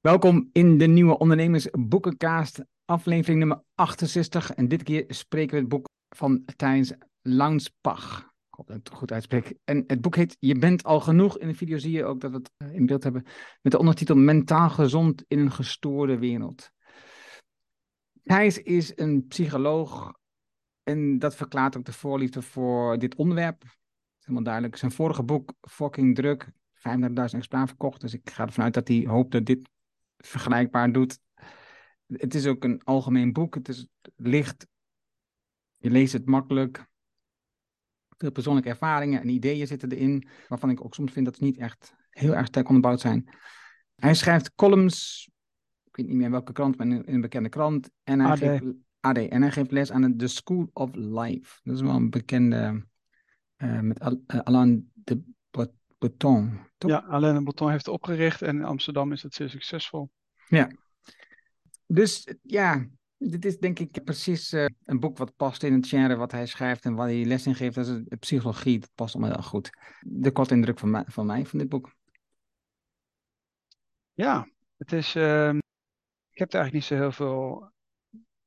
Welkom in de nieuwe Ondernemersboekenkaast, aflevering nummer 68. En dit keer spreken we het boek van Thijs Launsbach. Ik hoop dat ik het goed uitspreek. En het boek heet Je bent al genoeg. In de video zie je ook dat we het eh, in beeld hebben met de ondertitel Mentaal gezond in een gestoorde wereld. Thijs is een psycholoog en dat verklaart ook de voorliefde voor dit onderwerp. Helemaal duidelijk. Zijn vorige boek, Fucking Druk, 35.000 exemplaren verkocht. Dus ik ga ervan uit dat hij hoopt dat dit vergelijkbaar doet. Het is ook een algemeen boek. Het is licht. Je leest het makkelijk. Veel persoonlijke ervaringen en ideeën zitten erin, waarvan ik ook soms vind dat ze niet echt heel erg sterk onderbouwd zijn. Hij schrijft columns, ik weet niet meer welke krant, maar in een bekende krant. En hij, AD. Geeft, AD, en hij geeft les aan de School of Life. Dat is wel een bekende, uh, met Al, uh, Alain de Toch? Ja, Alain de Botton heeft het opgericht en in Amsterdam is het zeer succesvol. Ja. Dus ja, dit is denk ik precies uh, een boek wat past in het genre wat hij schrijft en waar hij les in geeft. Dat is de psychologie, dat past allemaal heel goed. De korte indruk van mij, van mij van dit boek. Ja, het is, uh, ik heb er eigenlijk niet zo heel veel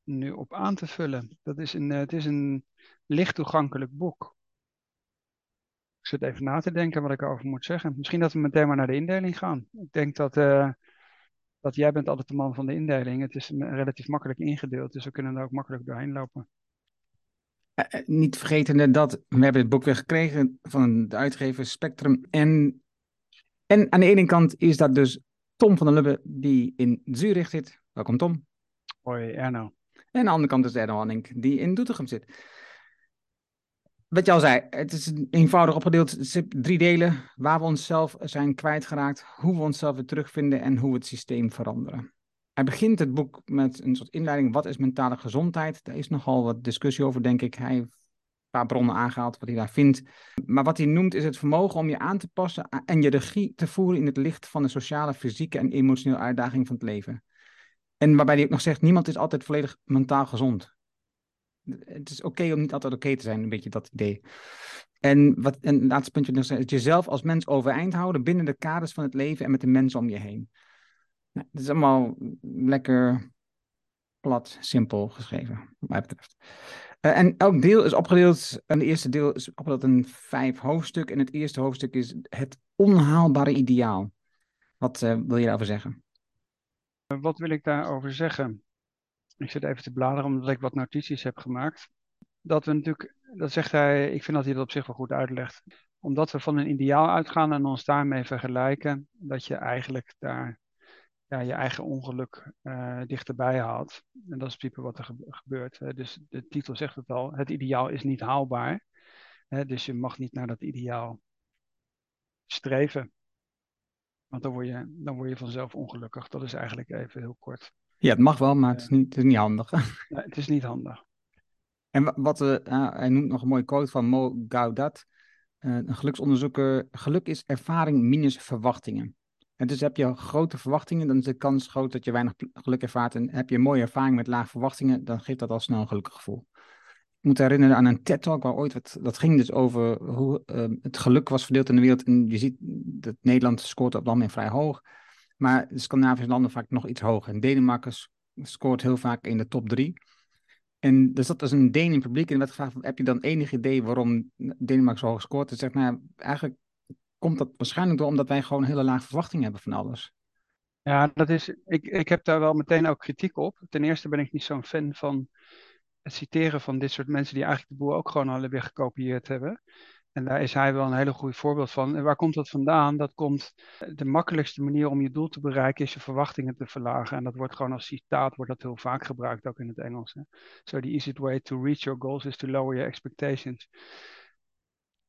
nu op aan te vullen. Dat is een, uh, het is een licht toegankelijk boek. Ik zit even na te denken wat ik erover moet zeggen. Misschien dat we meteen maar naar de indeling gaan. Ik denk dat, uh, dat jij bent altijd de man van de indeling. Het is relatief makkelijk ingedeeld, dus we kunnen er ook makkelijk doorheen lopen. Uh, niet vergeten dat we hebben het boek weer gekregen van de uitgever Spectrum. En, en aan de ene kant is dat dus Tom van der Lubbe die in Zurich zit. Welkom Tom. Hoi Erno. En aan de andere kant is Erno Hanning die in Doetinchem zit. Wat je al zei, het is eenvoudig opgedeeld. Het drie delen waar we onszelf zijn kwijtgeraakt, hoe we onszelf weer terugvinden en hoe we het systeem veranderen. Hij begint het boek met een soort inleiding. Wat is mentale gezondheid? Daar is nogal wat discussie over, denk ik. Hij heeft een paar bronnen aangehaald wat hij daar vindt. Maar wat hij noemt is het vermogen om je aan te passen en je regie te voeren in het licht van de sociale, fysieke en emotionele uitdaging van het leven. En waarbij hij ook nog zegt, niemand is altijd volledig mentaal gezond. Het is oké om niet altijd oké te zijn, een beetje dat idee. En, wat, en het laatste puntje nog is jezelf als mens overeind houden binnen de kaders van het leven en met de mensen om je heen. Nou, het is allemaal lekker plat, simpel geschreven, wat mij betreft. Uh, en elk deel is opgedeeld, en het eerste deel is opgedeeld in vijf hoofdstukken. En het eerste hoofdstuk is het onhaalbare ideaal. Wat uh, wil je daarover zeggen? Wat wil ik daarover zeggen? Ik zit even te bladeren omdat ik wat notities heb gemaakt. Dat we natuurlijk, dat zegt hij, ik vind dat hij dat op zich wel goed uitlegt. Omdat we van een ideaal uitgaan en ons daarmee vergelijken, dat je eigenlijk daar ja, je eigen ongeluk uh, dichterbij haalt. En dat is principe wat er gebeurt. Dus de titel zegt het al, het ideaal is niet haalbaar. Hè, dus je mag niet naar dat ideaal streven. Want dan word, je, dan word je vanzelf ongelukkig. Dat is eigenlijk even heel kort. Ja, het mag wel, maar het is niet, het is niet handig. Nee, het is niet handig. En wat, uh, hij noemt nog een mooie quote van Mo Gaudat. Een geluksonderzoeker. Geluk is ervaring minus verwachtingen. En dus heb je grote verwachtingen, dan is de kans groot dat je weinig geluk ervaart. En heb je een mooie ervaring met lage verwachtingen, dan geeft dat al snel een gelukkig gevoel. Ik moet herinneren aan een TED-talk waar ooit, wat, dat ging dus over hoe uh, het geluk was verdeeld in de wereld. En je ziet dat Nederland scoort op dat moment vrij hoog. Maar de Scandinavische landen vaak nog iets hoger. En Denemarken scoort heel vaak in de top drie. En dus dat is een Deen in publiek. En werd gevraagd, heb je dan enig idee waarom Denemarken zo hoog scoort? En zegt, nou eigenlijk komt dat waarschijnlijk door omdat wij gewoon een hele lage verwachting hebben van alles. Ja, dat is, ik, ik heb daar wel meteen ook kritiek op. Ten eerste ben ik niet zo'n fan van het citeren van dit soort mensen die eigenlijk de boel ook gewoon al weer gekopieerd hebben. En daar is hij wel een hele goed voorbeeld van. En waar komt dat vandaan? Dat komt, de makkelijkste manier om je doel te bereiken is je verwachtingen te verlagen. En dat wordt gewoon als citaat, wordt dat heel vaak gebruikt, ook in het Engels. Hè? So the easiest way to reach your goals is to lower your expectations.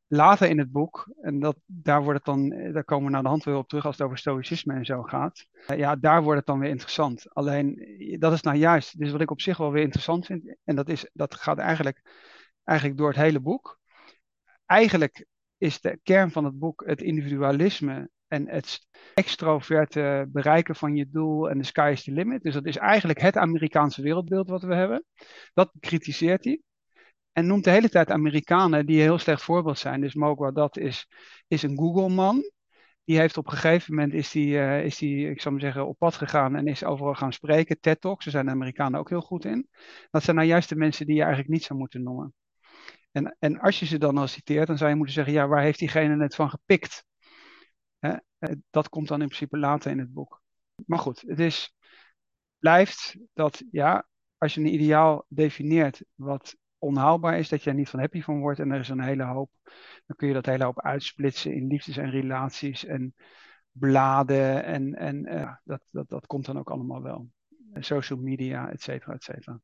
Later in het boek, en dat, daar, wordt het dan, daar komen we naar de hand weer op terug als het over stoïcisme en zo gaat. Ja, daar wordt het dan weer interessant. Alleen, dat is nou juist, dus wat ik op zich wel weer interessant vind, en dat, is, dat gaat eigenlijk, eigenlijk door het hele boek eigenlijk is de kern van het boek het individualisme en het extroverte bereiken van je doel en de sky is the limit. Dus dat is eigenlijk het Amerikaanse wereldbeeld wat we hebben. Dat kritiseert hij. En noemt de hele tijd Amerikanen die een heel slecht voorbeeld zijn. Dus Mogwa dat is, is een Google-man. die heeft op een gegeven moment is die, eh, is die, ik zal maar zeggen, op pad gegaan en is overal gaan spreken. TED Talks, daar zijn de Amerikanen ook heel goed in. Dat zijn nou juist de mensen die je eigenlijk niet zou moeten noemen. En, en als je ze dan al citeert, dan zou je moeten zeggen, ja, waar heeft diegene het van gepikt? Hè? Eh, dat komt dan in principe later in het boek. Maar goed, het is, blijft dat, ja, als je een ideaal definieert wat onhaalbaar is, dat je er niet van happy van wordt en er is een hele hoop, dan kun je dat hele hoop uitsplitsen in liefdes en relaties en bladen en, en uh, dat, dat, dat komt dan ook allemaal wel. Social media, et cetera, et cetera.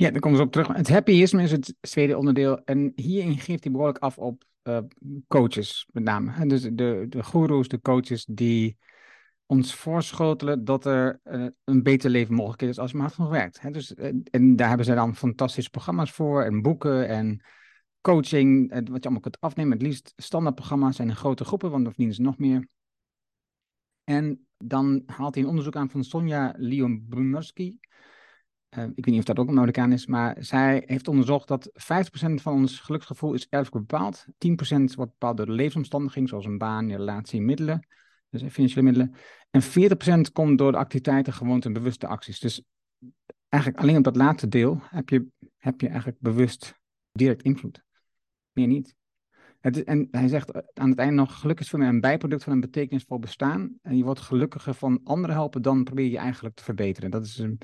Ja, daar komen ze op terug. Het happyisme is het tweede onderdeel. En hierin geeft hij behoorlijk af op uh, coaches, met name. Dus de, de goeroes, de coaches die ons voorschotelen dat er uh, een beter leven mogelijk is als je maar hard genoeg werkt. Hè? Dus, uh, en daar hebben ze dan fantastische programma's voor en boeken en coaching, wat je allemaal kunt afnemen. Het liefst standaardprogramma's en in grote groepen, want dan verdienen ze nog meer. En dan haalt hij een onderzoek aan van Sonja Lyubomirsky. Uh, ik weet niet of dat ook een Amerikaan is, maar zij heeft onderzocht dat 50% van ons geluksgevoel is erfelijk bepaald. 10% wordt bepaald door de levensomstandigheden, zoals een baan, relatie, middelen, dus financiële middelen. En 40% komt door de activiteiten, gewoonten en bewuste acties. Dus eigenlijk alleen op dat laatste deel heb je, heb je eigenlijk bewust direct invloed. Meer niet. Het, en hij zegt aan het einde nog, geluk is veel meer een bijproduct van een betekenisvol bestaan. En je wordt gelukkiger van anderen helpen, dan probeer je eigenlijk te verbeteren. Dat is een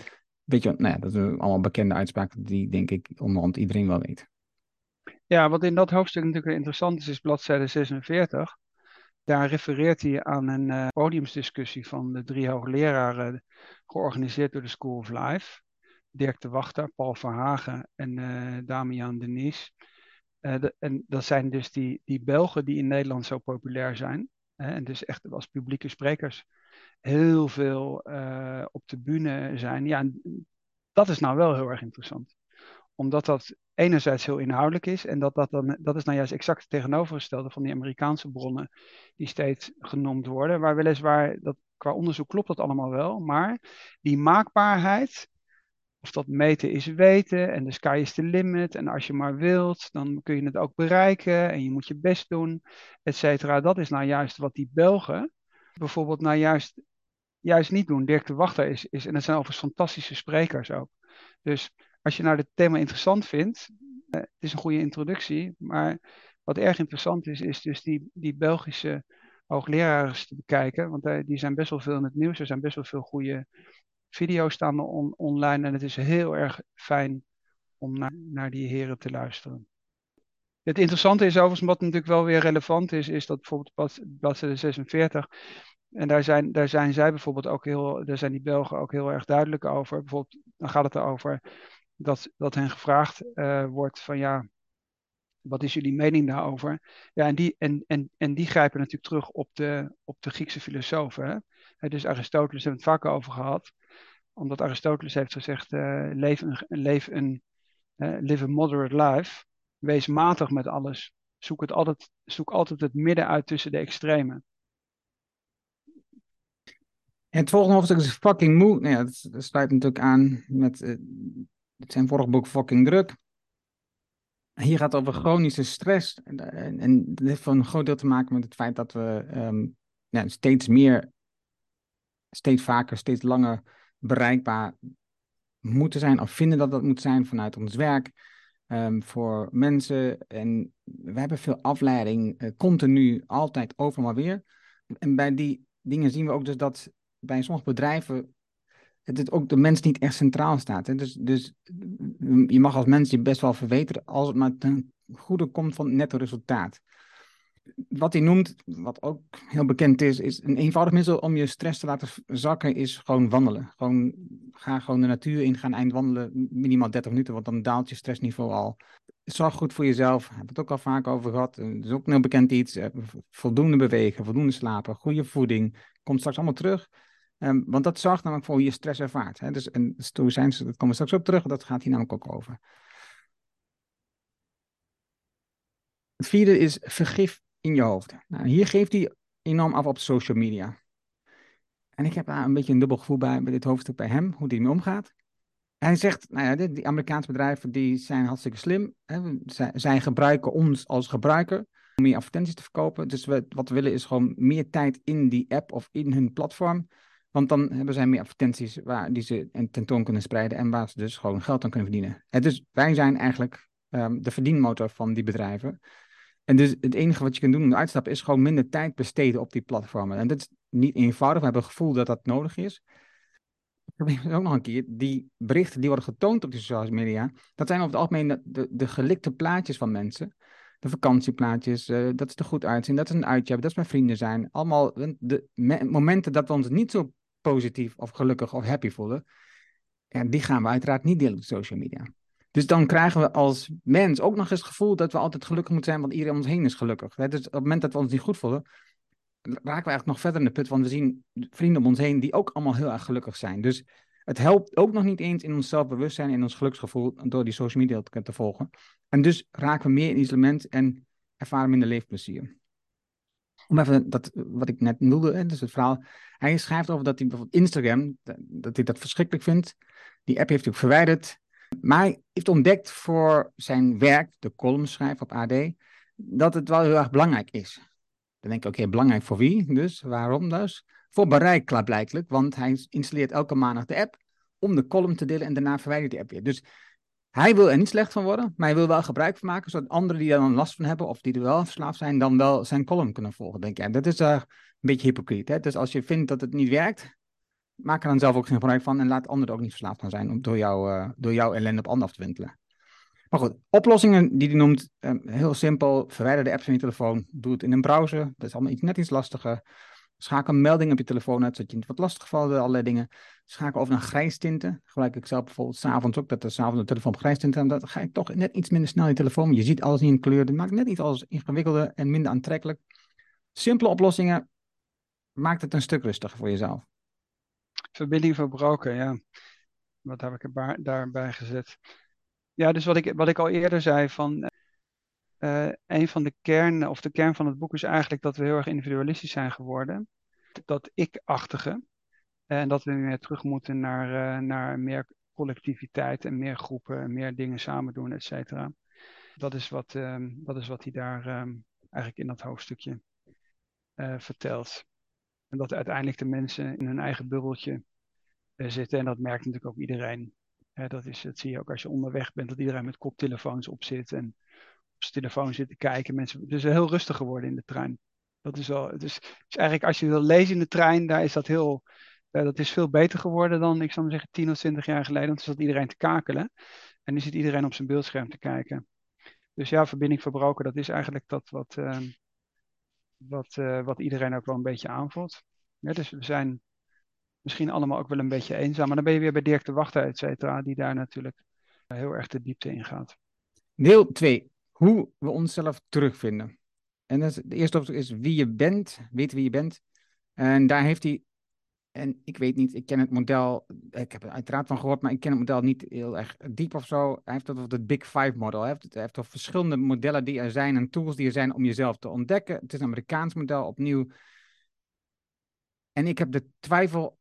beetje, nou ja, dat een allemaal bekende uitspraak die denk ik onderhand iedereen wel weet. Ja, wat in dat hoofdstuk natuurlijk interessant is, is bladzijde 46. Daar refereert hij aan een uh, podiumsdiscussie van de drie hoogleraren, georganiseerd door de School of Life. Dirk de Wachter, Paul Verhagen en uh, Damian Denies. De, en dat zijn dus die, die Belgen die in Nederland zo populair zijn. Hè, en dus echt als publieke sprekers heel veel op de bühne zijn. Ja, dat is nou wel heel erg interessant. Omdat dat enerzijds heel inhoudelijk is. En dat, dat, dan, dat is nou juist exact het tegenovergestelde van die Amerikaanse bronnen die steeds genoemd worden. Waar weliswaar, dat, qua onderzoek klopt dat allemaal wel. Maar die maakbaarheid, of dat meten is weten en de sky is the limit. En als je maar wilt, dan kun je het ook bereiken en je moet je best doen, et cetera. Dat is nou juist wat die Belgen bijvoorbeeld nou juist, juist niet doen. Dirk de Wachter is, is en dat zijn overigens fantastische sprekers ook. Dus als je nou dit thema interessant vindt, uh, het is een goede introductie, maar wat erg interessant is, is dus die, die Belgische hoogleraren te bekijken, want uh, die zijn best wel veel in het nieuws, er zijn best wel veel goede video's staan on, online en het is heel erg fijn om naar, naar die heren te luisteren. Het interessante is overigens, wat natuurlijk wel weer relevant is, is dat bijvoorbeeld bladzijde 46, en daar zijn, daar zijn zij bijvoorbeeld ook heel, daar zijn die Belgen ook heel erg duidelijk over. Bijvoorbeeld, dan gaat het erover dat, dat hen gevraagd uh, wordt van ja, wat is jullie mening daarover? Ja, en die, en, en, en die grijpen natuurlijk terug op de, op de Griekse filosofen. Hè? Dus Aristoteles hebben het vaak over gehad. Omdat Aristoteles heeft gezegd, uh, leef een, leef een live a moderate life. Wees matig met alles. Zoek, het altijd, zoek altijd het midden uit tussen de extremen. En het volgende hoofdstuk is fucking moe. Nou dat, sluit natuurlijk aan met uh, zijn vorige boek Fucking Druk. Hier gaat het over chronische stress. En, en, dat heeft voor een groot deel te maken met het feit dat we ja, steeds meer, steeds vaker, steeds langer bereikbaar moeten zijn. Of vinden dat dat moet zijn vanuit ons werk. Um, voor mensen. En we hebben veel afleiding, uh, continu, altijd, overal weer. En bij die dingen zien we ook dus dat bij sommige bedrijven het ook de mens niet echt centraal staat. Hè? Dus, dus je mag als mens je best wel verbeteren als het maar ten goede komt van het netto resultaat. Wat hij noemt, wat ook heel bekend is, is een eenvoudig middel om je stress te laten zakken, is gewoon wandelen. Gewoon, ga gewoon de natuur in, ga eind wandelen, minimaal 30 minuten, want dan daalt je stressniveau al. Zorg goed voor jezelf, we het ook al vaak over gehad. Dat is ook een heel bekend iets. Voldoende bewegen, voldoende slapen, goede voeding, komt straks allemaal terug. Um, want dat zorgt namelijk voor hoe je stress ervaart. Hè? Dus, en stoïcijns, dat komen we straks op terug, dat gaat hier namelijk ook over. Het vierde is vergif in je hoofd. Nou, hier geeft hij enorm af op social media. En ik heb daar een beetje een dubbel gevoel bij, bij dit hoofdstuk bij hem, hoe die mee omgaat. hij zegt, nou ja, die, Amerikaanse bedrijven die zijn hartstikke slim. Hè? Zij, gebruiken ons als gebruiker. om meer advertenties te verkopen. Dus we, wat we willen is gewoon meer tijd in die app of in hun platform. Want dan hebben zij meer advertenties waar, die ze tentoon kunnen spreiden en waar ze dus gewoon geld aan kunnen verdienen. En dus wij zijn eigenlijk um, de verdienmotor van die bedrijven. En dus het enige wat je kunt doen om uit is gewoon minder tijd besteden op die platformen. En dat is niet eenvoudig. We hebben het gevoel dat dat nodig is. Is ook nog een keer, die berichten die worden getoond op die sociale media, dat zijn over het algemeen de, de gelikte plaatjes van mensen. De vakantieplaatjes, uh, dat is er goed uitzien, dat is een uitje dat is met vrienden zijn. Allemaal de momenten dat we ons niet zo positief of gelukkig of happy voelen, ja, die gaan we uiteraard niet delen op social media. Dus dan krijgen we als mens ook nog eens het gevoel dat we altijd gelukkig moeten zijn, want iedereen om ons heen is gelukkig. Dus op het moment dat we ons niet goed voelen, raken we eigenlijk nog verder in de put, want we zien vrienden om ons heen die ook allemaal heel erg gelukkig zijn. Dus het helpt ook nog niet eens in ons zelfbewustzijn, in ons geluksgevoel, door die social media te, volgen. En dus raken we meer in isolement en ervaren minder leefplezier. Om even dat, wat ik net noemde, dus het verhaal. Hij schrijft over dat hij bijvoorbeeld Instagram, dat hij dat verschrikkelijk vindt. Die app heeft hij ook verwijderd. Maar hij heeft ontdekt voor zijn werk, de column schrijven op AD, dat het wel heel erg belangrijk is. Dan denk ik, oké, belangrijk voor wie? Dus waarom dus? Voor bereik klaarblijkelijk, want hij installeert elke maandag de app om de column te delen en daarna verwijdert die app weer. Dus hij wil er niet slecht van worden, maar hij wil wel gebruik van maken, zodat anderen die er dan last van hebben of die er wel verslaafd zijn, dan wel zijn column kunnen volgen. Denk ik, dat is uh, een beetje hypocriet. Hè? Dus als je vindt dat het niet werkt, maak er dan zelf ook geen gebruik van en laat anderen ook niet verslaafd van zijn om door, jou, uh, door jouw ellende op anderen af te wintelen. Maar goed, oplossingen die hij noemt, um, heel simpel. Verwijder de apps van je telefoon. Doe het in een browser. Dat is allemaal iets, net iets lastiger. Schakel een melding op je telefoon uit, zodat je niet wat lastig valt, allerlei dingen. Schakel over naar grijstinten. Gebruik ik zelf bijvoorbeeld s'avonds ook, dat de s'avonds de telefoon op grijstinten. En dan ga ik toch net iets minder snel je telefoon. Je ziet alles niet in kleur. Dat maakt net iets alles ingewikkelder en minder aantrekkelijk. Simpele oplossingen maakt het een stuk rustiger voor jezelf. Verbinding verbroken, ja. Wat heb ik er daarbij gezet? Ja, dus wat ik, wat ik al eerder zei, van uh, een van de kern, of de kern van het boek is eigenlijk dat we heel erg individualistisch zijn geworden. Dat ik-achtige. En dat we meer terug moeten naar, uh, naar meer collectiviteit en meer groepen en meer dingen samen doen, et cetera. Dat is wat, uh, dat is wat hij daar um, eigenlijk in dat hoofdstukje vertelt. En dat uiteindelijk de mensen in hun eigen bubbeltje zitten. En dat merkt natuurlijk ook iedereen dat, is, dat zie je ook als je onderweg bent, dat iedereen met koptelefoons op zit en op zijn telefoon zit te kijken. Mensen, het is heel rustig geworden in de trein. Dat is wel, is eigenlijk als je wil lezen in de trein, daar is dat heel, uh, dat is veel beter geworden dan, ik zou maar zeggen, 10 of 20 jaar geleden. Want toen zat iedereen te kakelen en nu zit iedereen op zijn beeldscherm te kijken. Dus ja, verbinding verbroken, dat is eigenlijk dat wat, uh, wat, uh, wat iedereen ook wel een beetje aanvoelt. Ja, dus we zijn misschien allemaal ook wel een beetje eenzaam. Maar dan ben je weer bij Dirk de Wachter, et cetera, die daar natuurlijk heel erg de diepte in gaat. Deel 2. Hoe we onszelf terugvinden. En dat de eerste opdracht is wie je bent, weten wie je bent. En daar heeft hij, en ik weet niet, ik ken het model, ik heb er uiteraard van gehoord, maar ik ken het model niet heel erg diep of zo. Hij heeft over het Big Five model. Hij heeft, hij heeft over verschillende modellen die er zijn en tools die er zijn om jezelf te ontdekken. Het is een Amerikaans model opnieuw. En ik heb de twijfel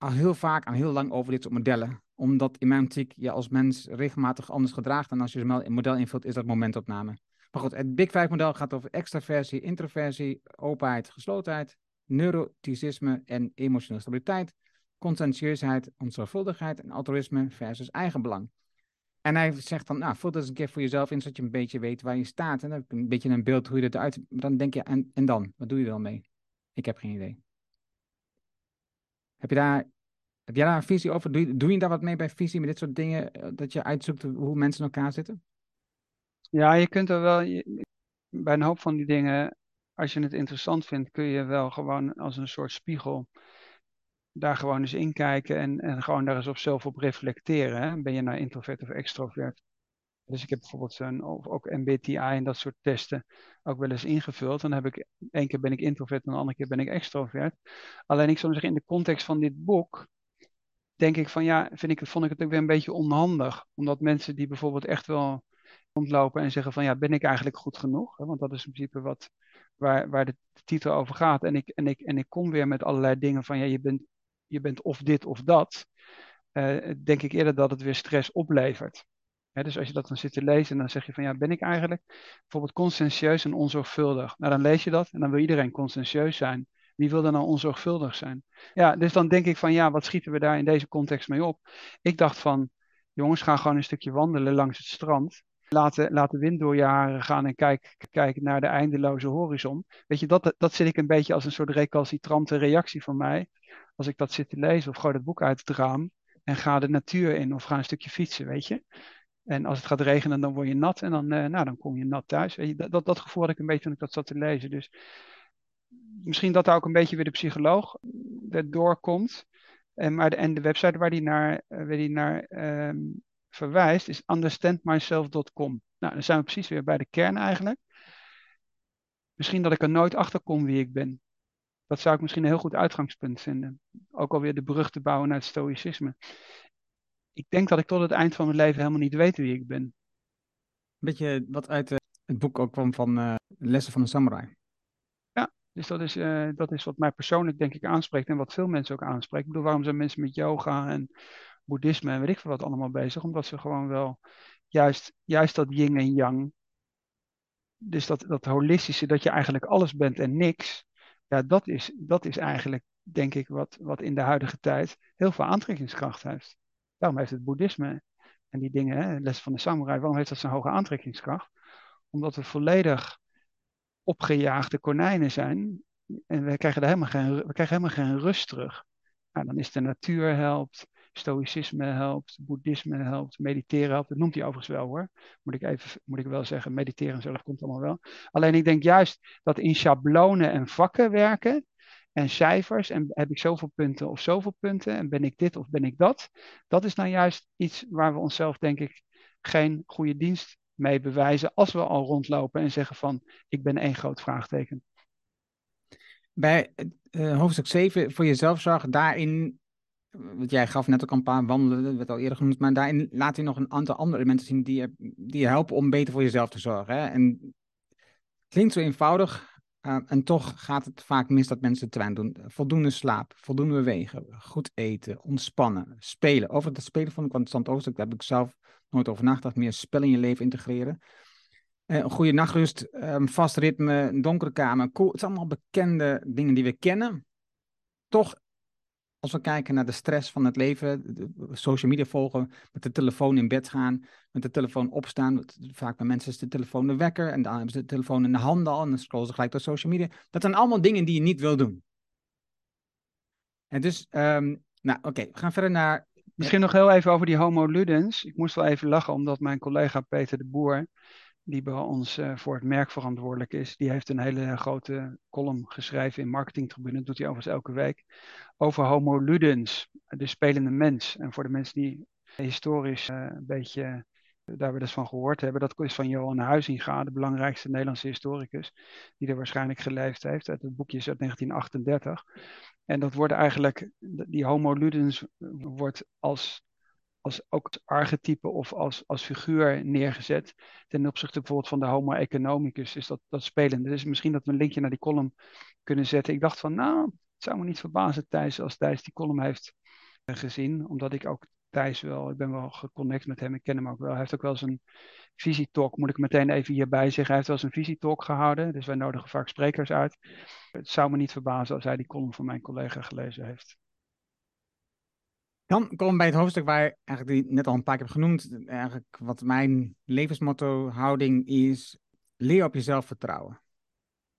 al heel vaak en heel lang over dit soort modellen. Omdat in mijn optiek je als mens regelmatig anders gedraagt. En als je een model invult, is dat momentopname. Maar goed, het Big Five model gaat over extraversie, introversie, openheid, geslotenheid, neuroticisme en emotionele stabiliteit, conscientieusheid, onzorgvuldigheid en altruïsme versus eigenbelang. En hij zegt dan, nou, vul dat eens een keer voor jezelf in, zodat je een beetje weet waar je staat. En dan heb een beetje een beeld hoe je eruit... Dan denk je, en, en dan? Wat doe je er dan mee? Ik heb geen idee. Heb je daar, heb jij daar een visie over? Doe je, doe je daar wat mee bij visie, met dit soort dingen? Eh, dat je uitzoekt hoe mensen in elkaar zitten? Ja, je kunt er wel, bij een hoop van die dingen, als je het interessant vindt, kun je wel gewoon als een soort spiegel daar gewoon eens in kijken en, en gewoon daar eens op zelf op reflecteren. Ben je nou introvert of extrovert? Dus ik heb bijvoorbeeld ook MBTI en dat soort testen ook wel eens ingevuld. Dan heb ik, één keer ben ik introvert en de andere keer ben ik extrovert. Alleen ik zou zeggen, in de context van dit boek, denk ik van ja, vind ik, vond ik het ook weer een beetje onhandig. Omdat mensen die bijvoorbeeld echt wel rondlopen en zeggen van ja, ben ik eigenlijk goed genoeg? Want dat is in principe wat, waar, waar de titel over gaat. En ik, en, ik, en ik kom weer met allerlei dingen van ja, je bent, je bent of dit of dat. Uh, denk ik eerder dat het weer stress oplevert dus als je dat dan zit te lezen, dan zeg je van ja, ben ik eigenlijk bijvoorbeeld conscientieus en onzorgvuldig? Nou, dan lees je dat en dan wil iedereen conscientieus zijn. Wie wil er nou onzorgvuldig zijn? Ja, dus dan denk ik van ja, wat schieten we daar in deze context mee op? Ik dacht van, jongens, ga gewoon een stukje wandelen langs het strand. Laat de, wind door je haren gaan en kijk, naar de eindeloze horizon. Weet je, dat, dat zit ik een beetje als een soort recalcitrante reactie van mij. Als ik dat zit te lezen of gooi het boek uit het raam en ga de natuur in of ga een stukje fietsen, weet je. En als het gaat regenen, dan word je nat en dan, uh, nou, dan kom je nat thuis. Dat, dat, dat gevoel had ik een beetje toen ik dat zat te lezen. Dus misschien dat daar ook een beetje weer de psycholoog doorkomt. En, maar de, en de website waar die naar, waar die naar um, verwijst is understandmyself.com. Nou, dan zijn we precies weer bij de kern eigenlijk. Misschien dat ik er nooit achter kom wie ik ben. Dat zou ik misschien een heel goed uitgangspunt vinden. Ook alweer de brug te bouwen naar het stoïcisme. Ik denk dat ik tot het eind van mijn leven helemaal niet weet wie ik ben. Beetje wat uit uh, het boek ook kwam van uh, Lessen van een Samurai. Ja, dus dat is, uh, dat is wat mij persoonlijk denk ik aanspreekt en wat veel mensen ook aanspreekt. Ik bedoel, waarom zijn mensen met yoga en boeddhisme en weet ik veel wat allemaal bezig? Omdat ze gewoon wel juist, juist dat yin en yang, dus dat, dat holistische, dat je eigenlijk alles bent en niks, ja, dat is, dat is eigenlijk, denk ik, wat, wat in de huidige tijd heel veel aantrekkingskracht heeft. Daarom heeft het boeddhisme en die dingen, hè, les van de samurai, waarom heeft dat zo'n hoge aantrekkingskracht? Omdat we volledig opgejaagde konijnen zijn en we krijgen, helemaal geen, we krijgen helemaal geen rust terug. Nou, dan is de natuur helpt, stoïcisme helpt, boeddhisme helpt, mediteren helpt. Dat noemt hij overigens wel hoor. Moet ik, even, moet ik wel zeggen, mediteren zelf komt allemaal wel. Alleen ik denk juist dat in schablonen en vakken werken en cijfers en heb ik zoveel punten of zoveel punten en ben ik dit of ben ik dat. Dat is nou juist iets waar we onszelf denk ik geen goede dienst mee bewijzen als we al rondlopen en zeggen van ik ben één groot vraagteken. Bij uh, hoofdstuk 7 voor jezelf zorgen, daarin want jij gaf net ook een paar wandelen, dat werd al eerder genoemd, maar daarin laat hij nog een aantal andere elementen zien die je, die je helpen om beter voor jezelf te zorgen. Hè? En klinkt zo eenvoudig, uh, en toch gaat het vaak mis dat mensen te weinig doen. Voldoende slaap, voldoende bewegen, goed eten, ontspannen, spelen. Over het spelen vond ik een interessant hoofdstuk, daar heb ik zelf nooit over nagedacht. Meer spel in je leven integreren. Uh, een goede nachtrust, um, vast ritme, een donkere kamer. Cool. Het zijn allemaal bekende dingen die we kennen. Toch als we kijken naar de stress van het leven, social media volgen, met de telefoon in bed gaan, met de telefoon opstaan. Vaak bij mensen is de telefoon de wekker en dan hebben ze de telefoon in de handen al en dan scrollen ze gelijk door social media. Dat zijn allemaal dingen die je niet wil doen. En dus, um, nou oké, we gaan verder naar... Misschien nog heel even over die homo ludens. Ik moest wel even lachen omdat mijn collega Peter de Boer, die bij ons uh, voor het merk verantwoordelijk is, die heeft een hele grote column geschreven in Marketing Tribune, dat doet hij overigens elke week, over homo ludens, de spelende mens. En voor de mensen die historisch uh, een beetje daar we dus van gehoord hebben, dat is van Johan Huizinga, de belangrijkste Nederlandse historicus, die er waarschijnlijk geleefd heeft. Het boekje is uit 1938. En dat wordt eigenlijk, die homo ludens wordt als als ook archetype of als, als figuur neergezet. Ten opzichte bijvoorbeeld van de Homo economicus is dat, dat spelende. Dus misschien dat we een linkje naar die column kunnen zetten. Ik dacht van, nou, het zou me niet verbazen Thijs als Thijs die column heeft gezien. Omdat ik ook Thijs wel, ik ben wel geconnect met hem, ik ken hem ook wel. Hij heeft ook wel een visietalk, moet ik meteen even hierbij zeggen. Hij heeft wel eens een visietalk gehouden, dus wij nodigen vaak sprekers uit. Het zou me niet verbazen als hij die column van mijn collega gelezen heeft. Dan komen we bij het hoofdstuk waar eigenlijk die net al een paar keer heb genoemd. Eigenlijk wat mijn levensmotto, houding is, leer op jezelf vertrouwen.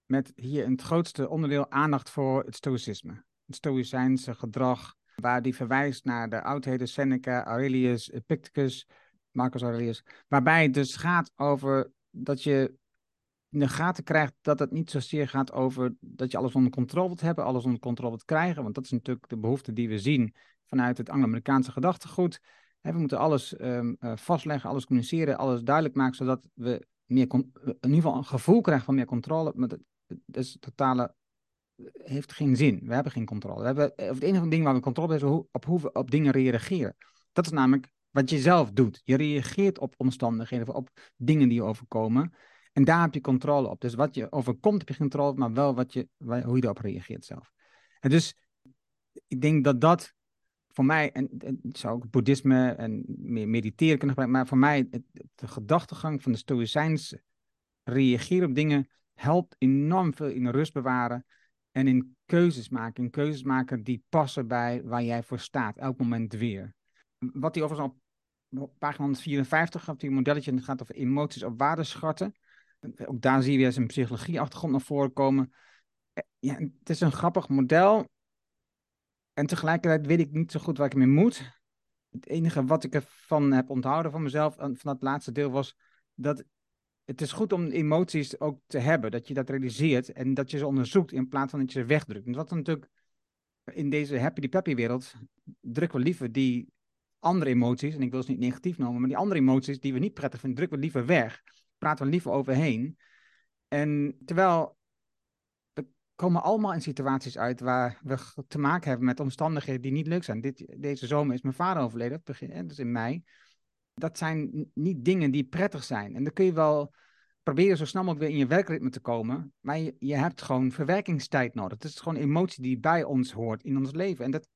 Met hier het grootste onderdeel aandacht voor het stoïcisme. Het stoïcijnse gedrag, waar die verwijst naar de oudheden Seneca, Aurelius, Epictetus, Marcus Aurelius. Waarbij het dus gaat over dat je in de gaten krijgt dat het niet zozeer gaat over dat je alles onder controle wilt hebben, alles onder controle wilt krijgen. Want dat is natuurlijk de behoefte die we zien vanuit het Anglo-Amerikaanse gedachtegoed. we moeten alles um, uh, vastleggen, alles communiceren, alles duidelijk maken, zodat we meer in ieder geval een gevoel krijgen van meer controle. Maar dat, is totale heeft geen zin. We hebben geen controle. We hebben, of het enige ding waar we controle hebben is hoe, op hoe we op dingen reageren. Dat is namelijk wat je zelf doet. Je reageert op omstandigheden, op dingen die je overkomen. En daar heb je controle op. Dus wat je overkomt heb je controle op, maar wel wat je, hoe je erop reageert zelf. En dus ik denk dat dat voor mij, en, zou ook boeddhisme en meer mediteren kunnen gebruiken, maar voor mij, het, de gedachtegang van de Stoïcijns reageren op dingen helpt enorm veel in rust bewaren en in keuzes maken. In keuzes maken die passen bij waar jij voor staat, elk moment weer. Wat hij overigens op pagina 154, op die modelletje, gaat over emoties op waardeschatten. Ook daar zie je weer zijn psychologie-achtergrond naar voren komen. Eh, ja, het is een grappig model. En tegelijkertijd weet ik niet zo goed waar ik mee moet. Het enige wat ik ervan heb onthouden van mezelf, van dat laatste deel, was dat het is goed om emoties ook te hebben. Dat je dat realiseert en dat je ze onderzoekt in plaats van dat je ze wegdrukt. En wat natuurlijk in deze happy-peppy wereld drukken we liever die andere emoties, en ik wil ze niet negatief noemen, maar die andere emoties die we niet prettig vinden, drukken we liever weg. Praten we liever overheen. En terwijl komen allemaal in situaties uit waar we te maken hebben met omstandigheden die niet leuk zijn. Dit, deze zomer is mijn vader overleden, begin, dus in mei. Dat zijn niet dingen die prettig zijn. En dan kun je wel proberen zo snel mogelijk weer in je werkritme te komen. Maar je, je hebt gewoon verwerkingstijd nodig. Het is gewoon emotie die bij ons hoort in ons leven. En dat,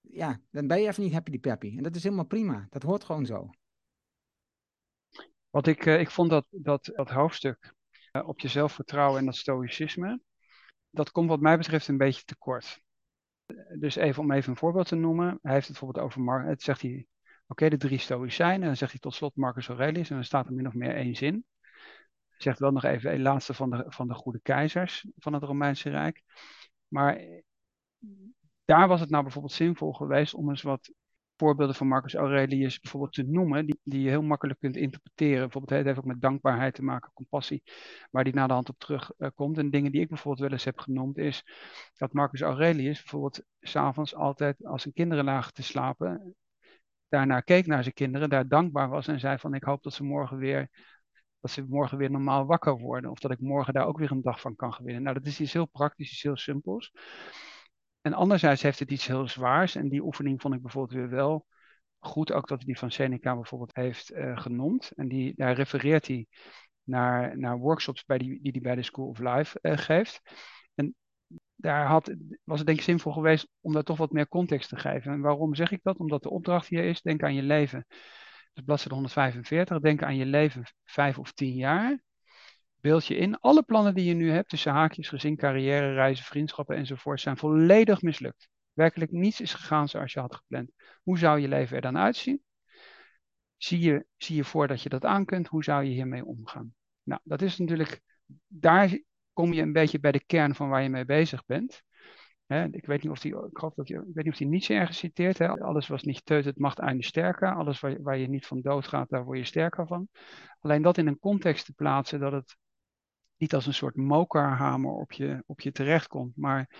ja, dan ben je even niet happy peppy. En dat is helemaal prima. Dat hoort gewoon zo. Wat ik, uh, ik vond dat, dat, dat hoofdstuk op je zelfvertrouwen en dat stoïcisme, dat komt wat mij betreft een beetje tekort. Dus even om even een voorbeeld te noemen. Hij heeft het bijvoorbeeld over, Mar het zegt hij, oké, de drie stoïcijnen. En dan zegt hij tot slot Marcus Aurelius en dan staat er min of meer één zin. Zegt wel nog even een laatste van de, van de goede keizers van het Romeinse Rijk. Maar daar was het nou bijvoorbeeld zinvol geweest om eens wat voorbeelden van Marcus Aurelius bijvoorbeeld te noemen, die, die je heel makkelijk kunt interpreteren. Bijvoorbeeld, het heeft ook met dankbaarheid te maken, compassie, waar die na de hand op terugkomt. Uh, en dingen die ik bijvoorbeeld wel eens heb genoemd, is dat Marcus Aurelius bijvoorbeeld s'avonds altijd, als zijn kinderen lagen te slapen, daarnaar keek naar zijn kinderen, daar dankbaar was en zei van ik hoop dat ze morgen weer dat ze morgen weer normaal wakker worden. Of dat ik morgen daar ook weer een dag van kan gewinnen. Nou, dat is iets heel praktisch, iets heel simpels. En anderzijds heeft het iets heel zwaars. En die oefening vond ik bijvoorbeeld weer wel goed. Ook dat hij die van Seneca bijvoorbeeld heeft uh, genoemd. En die, daar refereert hij naar, naar workshops bij die, die hij bij de School of Life uh, geeft. En daar had, was het denk ik zinvol geweest om daar toch wat meer context te geven. En waarom zeg ik dat? Omdat de opdracht hier is, denk aan je leven. Dus bladzijde 145, denk aan je leven vijf of tien jaar. Beeld je in, alle plannen die je nu hebt, tussen haakjes, gezin, carrière, reizen, vriendschappen enzovoort, zijn volledig mislukt. Werkelijk niets is gegaan zoals je had gepland. Hoe zou je leven er dan uitzien? Zie je, zie je voor dat je dat aan kunt? Hoe zou je hiermee omgaan? Nou, dat is natuurlijk, daar kom je een beetje bij de kern van waar je mee bezig bent. ik weet niet of die, ik geloof dat je, ik weet niet of die Nietzsche ergens citeert. Alles was niet teut, het macht einde sterker. Alles waar, waar je niet van doodgaat, daar word je sterker van. Alleen dat in een context te plaatsen, dat het niet als een soort mokerhamer op je, op je terechtkomt, maar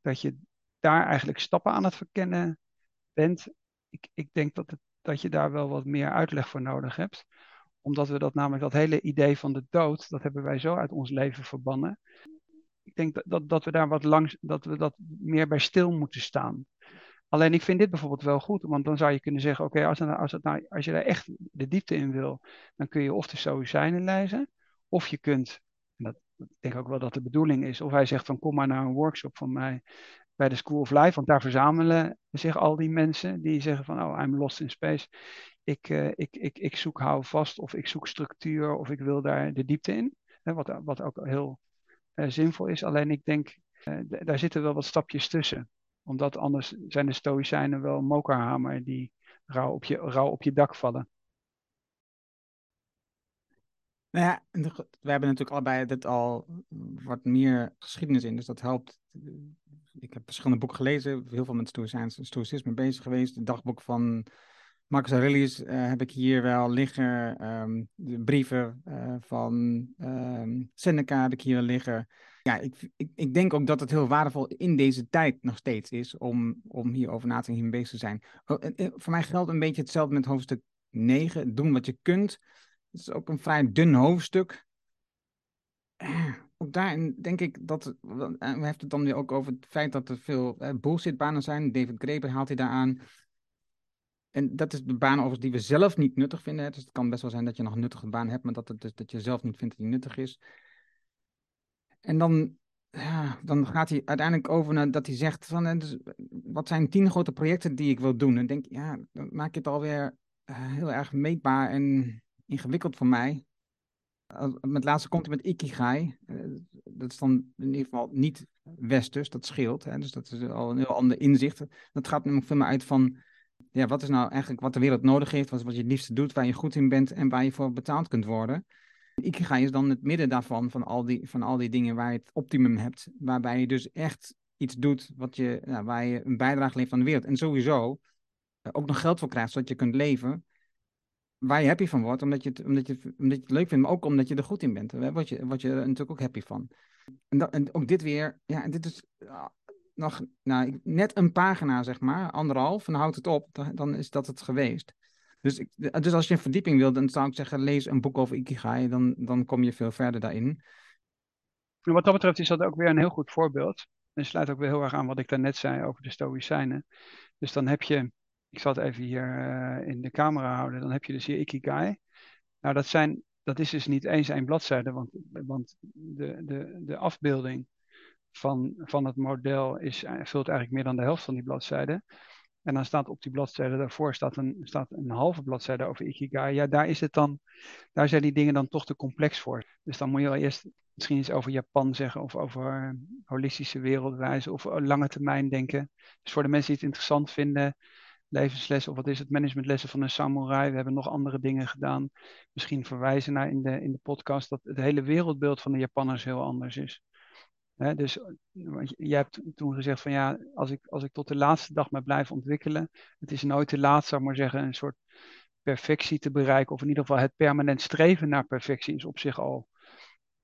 dat je daar eigenlijk stappen aan het verkennen bent. Ik, ik denk dat, het, dat je daar wel wat meer uitleg voor nodig hebt. Omdat we dat namelijk, dat hele idee van de dood, dat hebben wij zo uit ons leven verbannen. Ik denk dat, dat, dat we daar wat langs, dat we dat meer bij stil moeten staan. Alleen ik vind dit bijvoorbeeld wel goed, want dan zou je kunnen zeggen: oké, als, als, nou, als je daar echt de diepte in wil, dan kun je of de Stoïcijnen lezen, of je kunt ik denk ook wel dat de bedoeling is. Of hij zegt van kom maar naar een workshop van mij bij de School of Life. Want daar verzamelen zich al die mensen die zeggen van oh, I'm lost in space. Ik, uh, ik, ik, ik zoek hou vast of ik zoek structuur of ik wil daar de diepte in. Hè, wat, wat ook heel uh, zinvol is. Alleen ik denk, uh, daar zitten wel wat stapjes tussen. Omdat anders zijn de stoïcijnen wel mokerhamer die rauw op je, rauw op je dak vallen. Nou ja, we hebben natuurlijk allebei dit al wat meer geschiedenis in, dus dat helpt. Ik heb verschillende boeken gelezen, heel veel met stoïcisme bezig geweest. Het dagboek van Marcus Aurelius uh, heb ik hier wel liggen. Um, de brieven uh, van um, Seneca heb ik hier liggen. Ja, ik, ik, ik denk ook dat het heel waardevol in deze tijd nog steeds is om, om hierover na te denken, bezig te zijn. Oh, voor mij geldt een beetje hetzelfde met hoofdstuk 9. Doen wat je kunt. Het is ook een vrij dun hoofdstuk. Eh, ook daarin denk ik dat. Eh, we hebben het dan weer ook over het feit dat er veel eh, bullshitbanen zijn. David Graeber haalt hij daar aan. En dat is de baan overigens die we zelf niet nuttig vinden. Dus het kan best wel zijn dat je nog een nuttige baan hebt, maar dat, het, dus, dat je zelf niet vindt dat die nuttig is. En dan ja, dan gaat hij uiteindelijk over naar dat hij zegt van, eh, dus, wat zijn tien grote projecten die ik wil doen? En denk, ja, dan maak je het alweer uh, heel erg meetbaar en ingewikkeld voor mij. met laatste komt hij met Ikigai. Uh, dat is dan in ieder geval niet westers, dat scheelt. Hè? Dus dat is al een heel ander inzicht. Dat gaat namelijk veel meer uit van, ja, wat is nou eigenlijk wat de wereld nodig heeft, wat, wat je het liefste doet, waar je goed in bent en waar je voor betaald kunt worden. Ikigai is dan het midden daarvan, van al die, van al die dingen waar je het optimum hebt. Waarbij je dus echt iets doet wat je, nou, waar je een bijdrage levert aan de wereld. En sowieso uh, ook nog geld voor krijgt, zodat je kunt leven. Waar je happy van wordt, omdat je het, omdat je omdat je het leuk vindt, maar ook omdat je er goed in bent. Daar word je, word je natuurlijk ook happy van. En, dat, en ook dit weer, ja, en dit is uh, nog nou, net een pagina, zeg maar, anderhalf, en houdt het op, dan, is dat het geweest. Dus, ik, dus als je een verdieping wil, dan zou ik zeggen, lees een boek over Ikigai, dan, dan kom je veel verder daarin. Wat dat betreft is dat ook weer een heel goed voorbeeld. En sluit ook weer heel erg aan wat ik daarnet zei over de Stoïcijnen. Dus dan heb je, ik zal het even hier uh, in de camera houden, dan heb je dus hier Ikigai. Nou, dat, zijn, dat is dus niet eens één bladzijde, want, want de, de, de afbeelding van, van het model is, vult eigenlijk meer dan de helft van die bladzijden. En dan staat op die bladzijde daarvoor staat een, staat een halve bladzijde over Ikigai. Ja, daar is het dan, daar zijn die dingen dan toch te complex voor. Dus dan moet je wel eerst misschien iets over Japan zeggen of over holistische wereldwijze of lange termijn denken. Dus voor de mensen die het interessant vinden, levenslessen of wat is het, managementlessen van een samurai. We hebben nog andere dingen gedaan. Misschien verwijzen naar in de, in de podcast dat het hele wereldbeeld van de Japanners heel anders is dus je hebt toen gezegd van ja, als ik, als ik tot de laatste dag me blijf ontwikkelen, het is nooit te laat, zou ik maar zeggen, een soort perfectie te bereiken. Of in ieder geval het permanent streven naar perfectie is op zich al,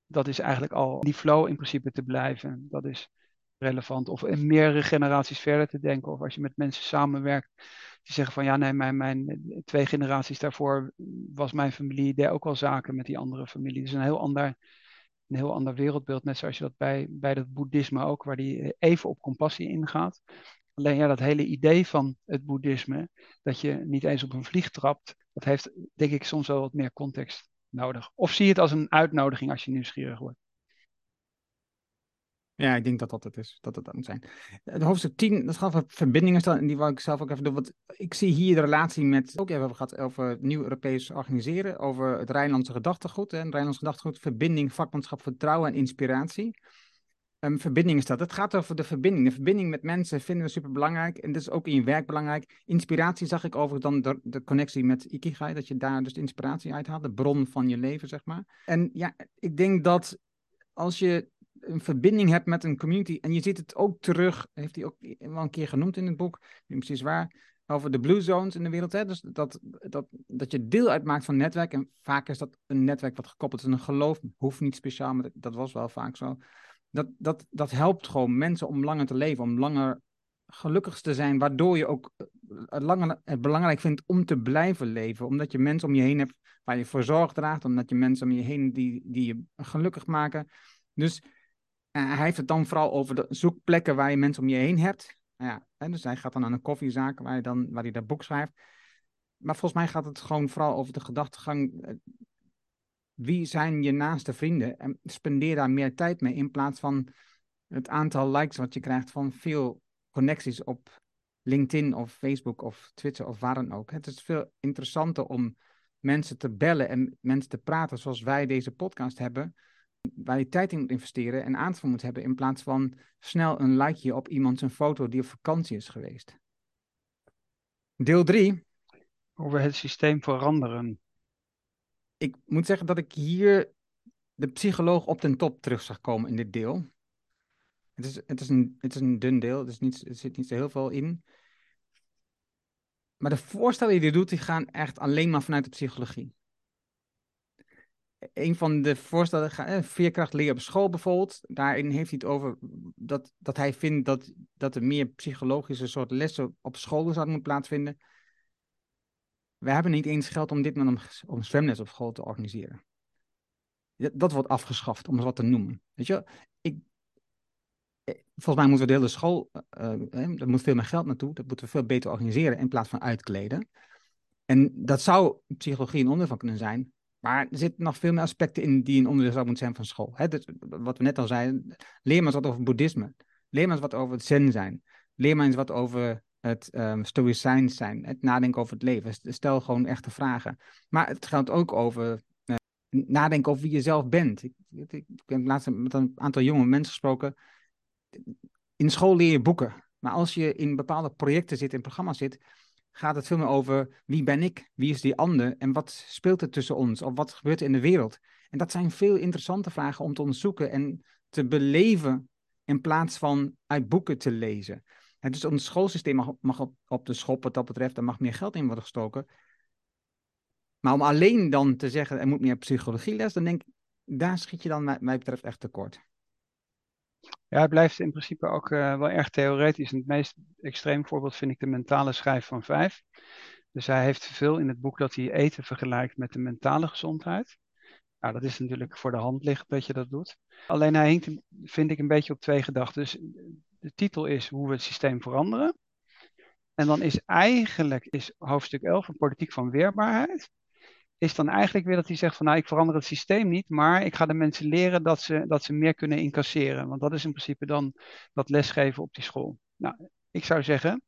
dat is eigenlijk al die flow in principe te blijven. Dat is relevant. Of in meerdere generaties verder te denken. Of als je met mensen samenwerkt, die zeggen van ja, nee, mijn, mijn twee generaties daarvoor was mijn familie, deed ook al zaken met die andere familie. Dus een heel ander een heel ander wereldbeeld, net zoals je dat bij, bij het boeddhisme ook, waar die even op compassie ingaat. Alleen ja, dat hele idee van het boeddhisme, dat je niet eens op een vlieg trapt, dat heeft denk ik soms wel wat meer context nodig. Of zie je het als een uitnodiging als je nieuwsgierig wordt? Ja, ik denk dat dat het is. Dat het dat moet zijn. De hoofdstuk 10, dat gaat over verbindingen stellen. En die wil ik zelf ook even doen. Want ik zie hier de relatie met. Ook even gehad over nieuw Europees organiseren. Over het Rijnlandse gedachtegoed. En Rijnlandse gedachtegoed, verbinding, vakmanschap, vertrouwen en inspiratie. Um, verbinding is dat. Het gaat over de verbinding. De verbinding met mensen vinden we super belangrijk. En dat is ook in je werk belangrijk. Inspiratie zag ik overigens dan de, de connectie met Ikigai. Dat je daar dus de inspiratie uit haalt. De bron van je leven, zeg maar. En ja, ik denk dat als je een verbinding hebt met een community. En je ziet het ook terug, heeft hij ook wel een keer genoemd in het boek, niet precies waar, over de blue zones in de wereld. Hè? Dus dat, dat, dat je deel uitmaakt van netwerk. En vaak is dat een netwerk wat gekoppeld is aan een geloof. Hoeft niet speciaal, maar dat was wel vaak zo. Dat, dat, dat helpt gewoon mensen om langer te leven, om langer gelukkig te zijn, waardoor je ook het, langer, het belangrijk vindt om te blijven leven. Omdat je mensen om je heen hebt waar je voor zorg draagt, omdat je mensen om je heen die, die je gelukkig maken. Dus hij heeft het dan vooral over de zoekplekken waar je mensen om je heen hebt. Nou ja, hè, dus hij gaat dan aan een koffiezaak waar hij, dan, waar hij dat boek schrijft. Maar volgens mij gaat het gewoon vooral over de gedachtegang. Eh, wie zijn je naaste vrienden? En spendeer daar meer tijd mee in plaats van het aantal likes wat je krijgt van veel connecties op LinkedIn of Facebook of Twitter of waar dan ook. Het is veel interessanter om mensen te bellen en mensen te praten zoals wij deze podcast hebben waar je tijd in moet investeren en aandacht voor moet hebben, in plaats van snel een likeje op iemand zijn foto die op vakantie is geweest. Deel 3. Over het systeem veranderen. Ik moet zeggen dat ik hier de psycholoog op ten top terug zag komen in dit deel. Het is, het is, een, het is een dun deel, er, niet, er zit niet zo heel veel in. Maar de voorstellen die hij doet, die gaan echt alleen maar vanuit de psychologie een van de voorstellen, eh, veerkracht leren op school bijvoorbeeld, daarin heeft hij het over dat, dat hij vindt dat, dat er meer psychologische soort lessen op school zouden moeten plaatsvinden. We hebben niet eens geld om dit maar om, zwemles op school te organiseren. Dat, wordt afgeschaft, om het wat te noemen. Weet je, ik, eh, volgens mij moeten we de hele school, uh, moet veel meer geld naartoe, dat moeten we veel beter organiseren in plaats van uitkleden. En dat zou psychologie een onderdeel van kunnen zijn, Maar er zitten nog veel meer aspecten in die een onderdeel zou moeten zijn van school. Dus, wat we net al zeiden, leer maar eens wat over boeddhisme. Leer maar eens wat over het zen zijn. Leer maar eens wat over het um, stoïcijns zijn. Het nadenken over het leven. Stel gewoon echte vragen. Maar het geldt ook over uh, nadenken over wie je zelf bent. Ik, ik, ik heb laatst met een aantal jonge mensen gesproken. In school leer je boeken. Maar als je in bepaalde projecten zit, in programma's zit, gaat het veel meer over wie ben ik, wie is die ander en wat speelt er tussen ons of wat gebeurt er in de wereld. En dat zijn veel interessante vragen om te onderzoeken en te beleven in plaats van uit boeken te lezen. En dus ons schoolsysteem mag, mag op, de schop wat dat betreft, er mag meer geld in worden gestoken. Maar om alleen dan te zeggen er moet meer psychologieles, dan denk ik, daar schiet je dan wat mij betreft echt tekort. Ja, het blijft in principe ook uh, wel erg theoretisch. Het meest extreem voorbeeld vind ik de mentale schijf van vijf. Dus hij heeft veel in het boek dat hij eten vergelijkt met de mentale gezondheid. Nou, dat is natuurlijk voor de hand liggend dat je dat doet. Alleen hij hinkt, vind ik, een beetje op twee gedachten. Dus de titel is hoe we het systeem veranderen. En dan is eigenlijk is hoofdstuk 11 een politiek van weerbaarheid is dan eigenlijk weer dat hij zegt van nou, ik verander het systeem niet, maar ik ga de mensen leren dat ze, dat ze meer kunnen incasseren. Want dat is in principe dan dat lesgeven op die school. Nou, ik zou zeggen,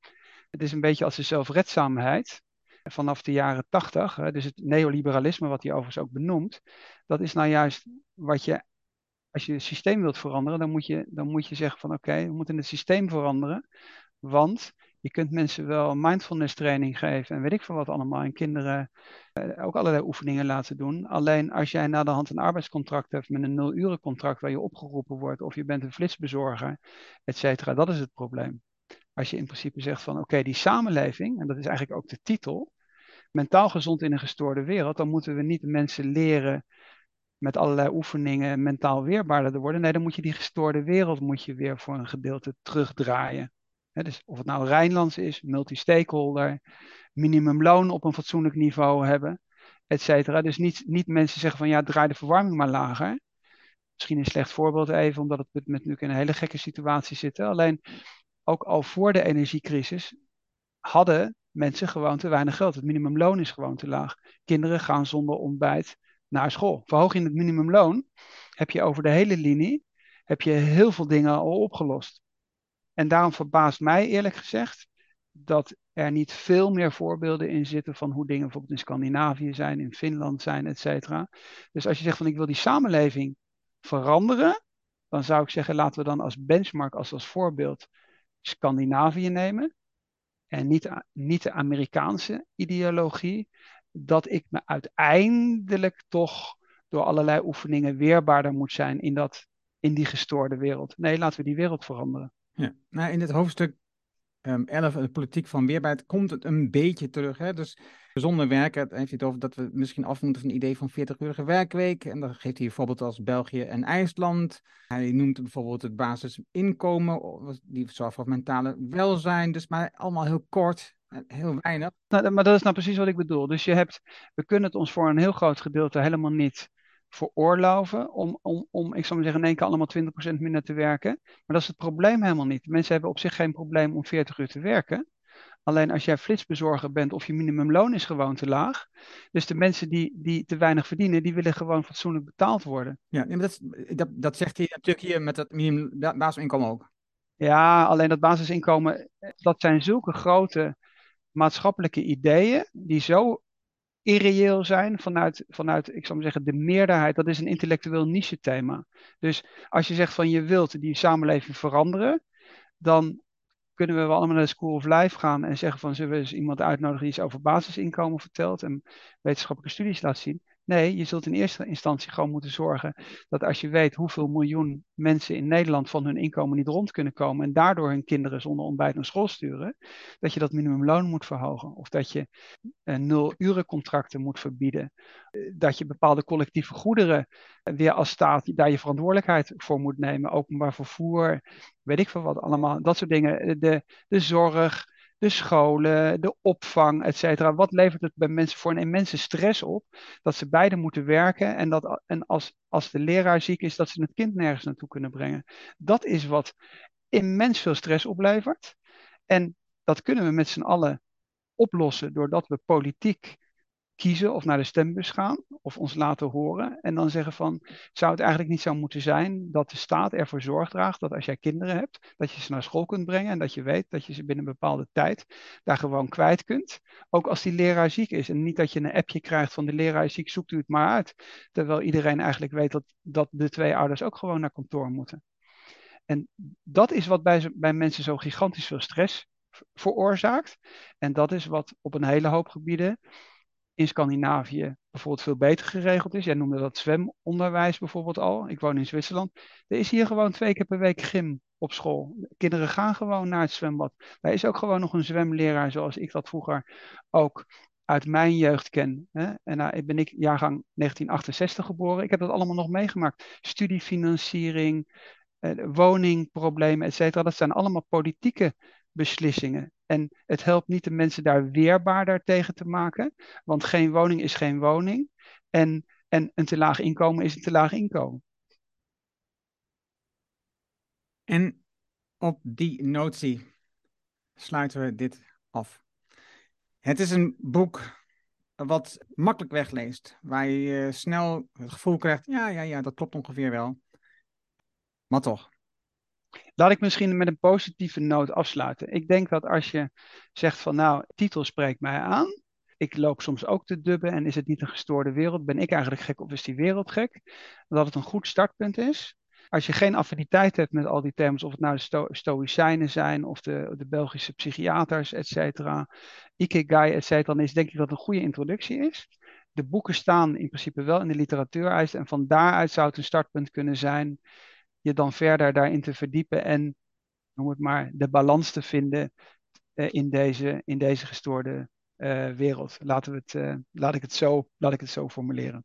het is een beetje als de zelfredzaamheid vanaf de jaren tachtig, dus het neoliberalisme wat hij overigens ook benoemt, dat is nou juist wat je, als je het systeem wilt veranderen, dan moet je, dan moet je zeggen van oké, we moeten het systeem veranderen, want je kunt mensen wel mindfulness training geven en weet ik veel wat allemaal. En kinderen uh, ook allerlei oefeningen laten doen. Alleen als jij na de hand een arbeidscontract hebt met een nul contract waar je opgeroepen wordt, of je bent een flitsbezorger, et cetera, dat is het probleem. Als je in principe zegt van oké, die samenleving, en dat is eigenlijk ook de titel, mentaal gezond in een gestoorde wereld, dan moeten we niet mensen leren met allerlei oefeningen mentaal weerbaarder te worden. Nee, dan moet je die gestoorde wereld moet je weer voor een gedeelte terugdraaien dus of het nou Rijnlands is, multi-stakeholder, minimumloon op een fatsoenlijk niveau hebben, et cetera. Dus niet, niet mensen zeggen van ja, draai de verwarming maar lager. Misschien een slecht voorbeeld even, omdat het met natuurlijk in een hele gekke situatie zitten. Alleen ook al voor de energiecrisis hadden mensen gewoon te weinig geld. Het minimumloon is gewoon te laag. Kinderen gaan zonder ontbijt naar school. Verhoog je het minimumloon, heb je over de hele linie heb je heel veel dingen al opgelost. En daarom verbaast mij eerlijk gezegd dat er niet veel meer voorbeelden in zitten van hoe dingen bijvoorbeeld in Scandinavië zijn, in Finland zijn, et cetera. Dus als je zegt van ik wil die samenleving veranderen, dan zou ik zeggen laten we dan als benchmark, als, als voorbeeld Scandinavië nemen. En niet, niet de Amerikaanse ideologie, dat ik me uiteindelijk toch door allerlei oefeningen weerbaarder moet zijn in, dat, in die gestoorde wereld. Nee, laten we die wereld veranderen. Ja, nou, in het hoofdstuk um, 11, de politiek van weerbaarheid, komt het een beetje terug. Hè? Dus zonder werken, heeft hij het over dat we misschien af moeten van het idee van 40-urige werkweek. En dan geeft hij bijvoorbeeld als België en IJsland. Hij noemt bijvoorbeeld het basisinkomen, die zorgt voor mentale welzijn. Dus maar allemaal heel kort, heel weinig. Nou, maar dat is nou precies wat ik bedoel. Dus je hebt, we kunnen het ons voor een heel groot gedeelte helemaal niet veroorloven om, om, om ik zou maar zeggen, in één keer allemaal 20% minder te werken. Maar dat is het probleem helemaal niet. Mensen hebben op zich geen probleem om 40 uur te werken. Alleen als jij flitsbezorger bent of je minimumloon is gewoon te laag. Dus de mensen die, die te weinig verdienen, die willen gewoon fatsoenlijk betaald worden. Ja, maar dat, dat, dat zegt hij natuurlijk hier met dat minimum basisinkomen ook. Ja, alleen dat basisinkomen, dat zijn zulke grote maatschappelijke ideeën die zo irreëel zijn vanuit, vanuit, ik zou maar zeggen, de meerderheid. Dat is een intellectueel niche thema. Dus als je zegt van je wilt die samenleving veranderen, dan kunnen we wel allemaal naar de School of Life gaan en zeggen van zullen we eens iemand uitnodigen die iets over basisinkomen vertelt en wetenschappelijke studies laat zien. Nee, je zult in eerste instantie gewoon moeten zorgen dat als je weet hoeveel miljoen mensen in Nederland van hun inkomen niet rond kunnen komen en daardoor hun kinderen zonder ontbijt naar school sturen, dat je dat minimumloon moet verhogen. Of dat je uh, nul urencontracten moet verbieden. Uh, dat je bepaalde collectieve goederen uh, weer als staat daar je verantwoordelijkheid voor moet nemen. Openbaar vervoer, weet ik veel wat allemaal. Dat soort dingen. De, de zorg de scholen, de opvang, et cetera. Wat levert het bij mensen voor een immense stress op dat ze beide moeten werken en, dat, en als, als de leraar ziek is, dat ze het kind nergens naartoe kunnen brengen. Dat is wat immens veel stress oplevert. En dat kunnen we met z'n allen oplossen doordat we politiek kiezen of naar de stembus gaan of ons laten horen en dan zeggen van, zou het eigenlijk niet zo moeten zijn dat de staat ervoor zorg draagt dat als jij kinderen hebt, dat je ze naar school kunt brengen en dat je weet dat je ze binnen een bepaalde tijd daar gewoon kwijt kunt, ook als die leraar ziek is en niet dat je een appje krijgt van de leraar is ziek, zoekt u het maar uit, terwijl iedereen eigenlijk weet dat, dat de twee ouders ook gewoon naar kantoor moeten. En dat is wat bij, bij mensen zo gigantisch veel stress veroorzaakt. En dat is wat op een hele hoop gebieden in Scandinavië bijvoorbeeld veel beter geregeld is. Jij noemde dat zwemonderwijs bijvoorbeeld al. Ik woon in Zwitserland. Er is hier gewoon twee keer per week gym op school. Kinderen gaan gewoon naar het zwembad. Er is ook gewoon nog een zwemleraar zoals ik dat vroeger ook uit mijn jeugd ken. Hè? En nou ben ik jaargang 1968 geboren. Ik heb dat allemaal nog meegemaakt. Studiefinanciering, eh, woningproblemen, et cetera. Dat zijn allemaal politieke beslissingen. En het helpt niet de mensen daar weerbaarder tegen te maken, want geen woning is geen woning. En, en een te laag inkomen is een te laag inkomen. En op die notie sluiten we dit af. Het is een boek wat makkelijk wegleest, waar je snel het gevoel krijgt, ja, ja, ja, dat klopt ongeveer wel. Maar toch. Laat ik misschien met een positieve noot afsluiten. Ik denk dat als je zegt van nou, titel spreekt mij aan. Ik loop soms ook te dubben en is het niet een gestoorde wereld? Ben ik eigenlijk gek of is die wereld gek? Dat het een goed startpunt is. Als je geen affiniteit hebt met al die termen, of het nou de sto stoïcijnen zijn of de, de Belgische psychiaters, et cetera, Ikigai, et cetera, dan is denk ik dat het een goede introductie is. De boeken staan in principe wel in de literatuureisen en van daaruit zou het een startpunt kunnen zijn je dan verder daarin te verdiepen en, noem het maar, de balans te vinden uh, in, deze, in deze gestoorde uh, wereld. Laten we het, uh, laat, ik het zo, laat ik het zo formuleren.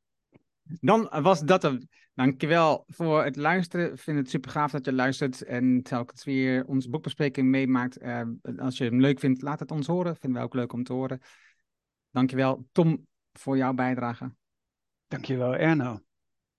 Dan was dat hem. Dankjewel voor het luisteren. Ik vind het super gaaf dat je luistert en telkens weer onze boekbespreking meemaakt. als je hem leuk vindt, laat het ons horen. Vinden we ook leuk om te horen. Dankjewel, Tom, voor jouw bijdrage. Dankjewel, Erno.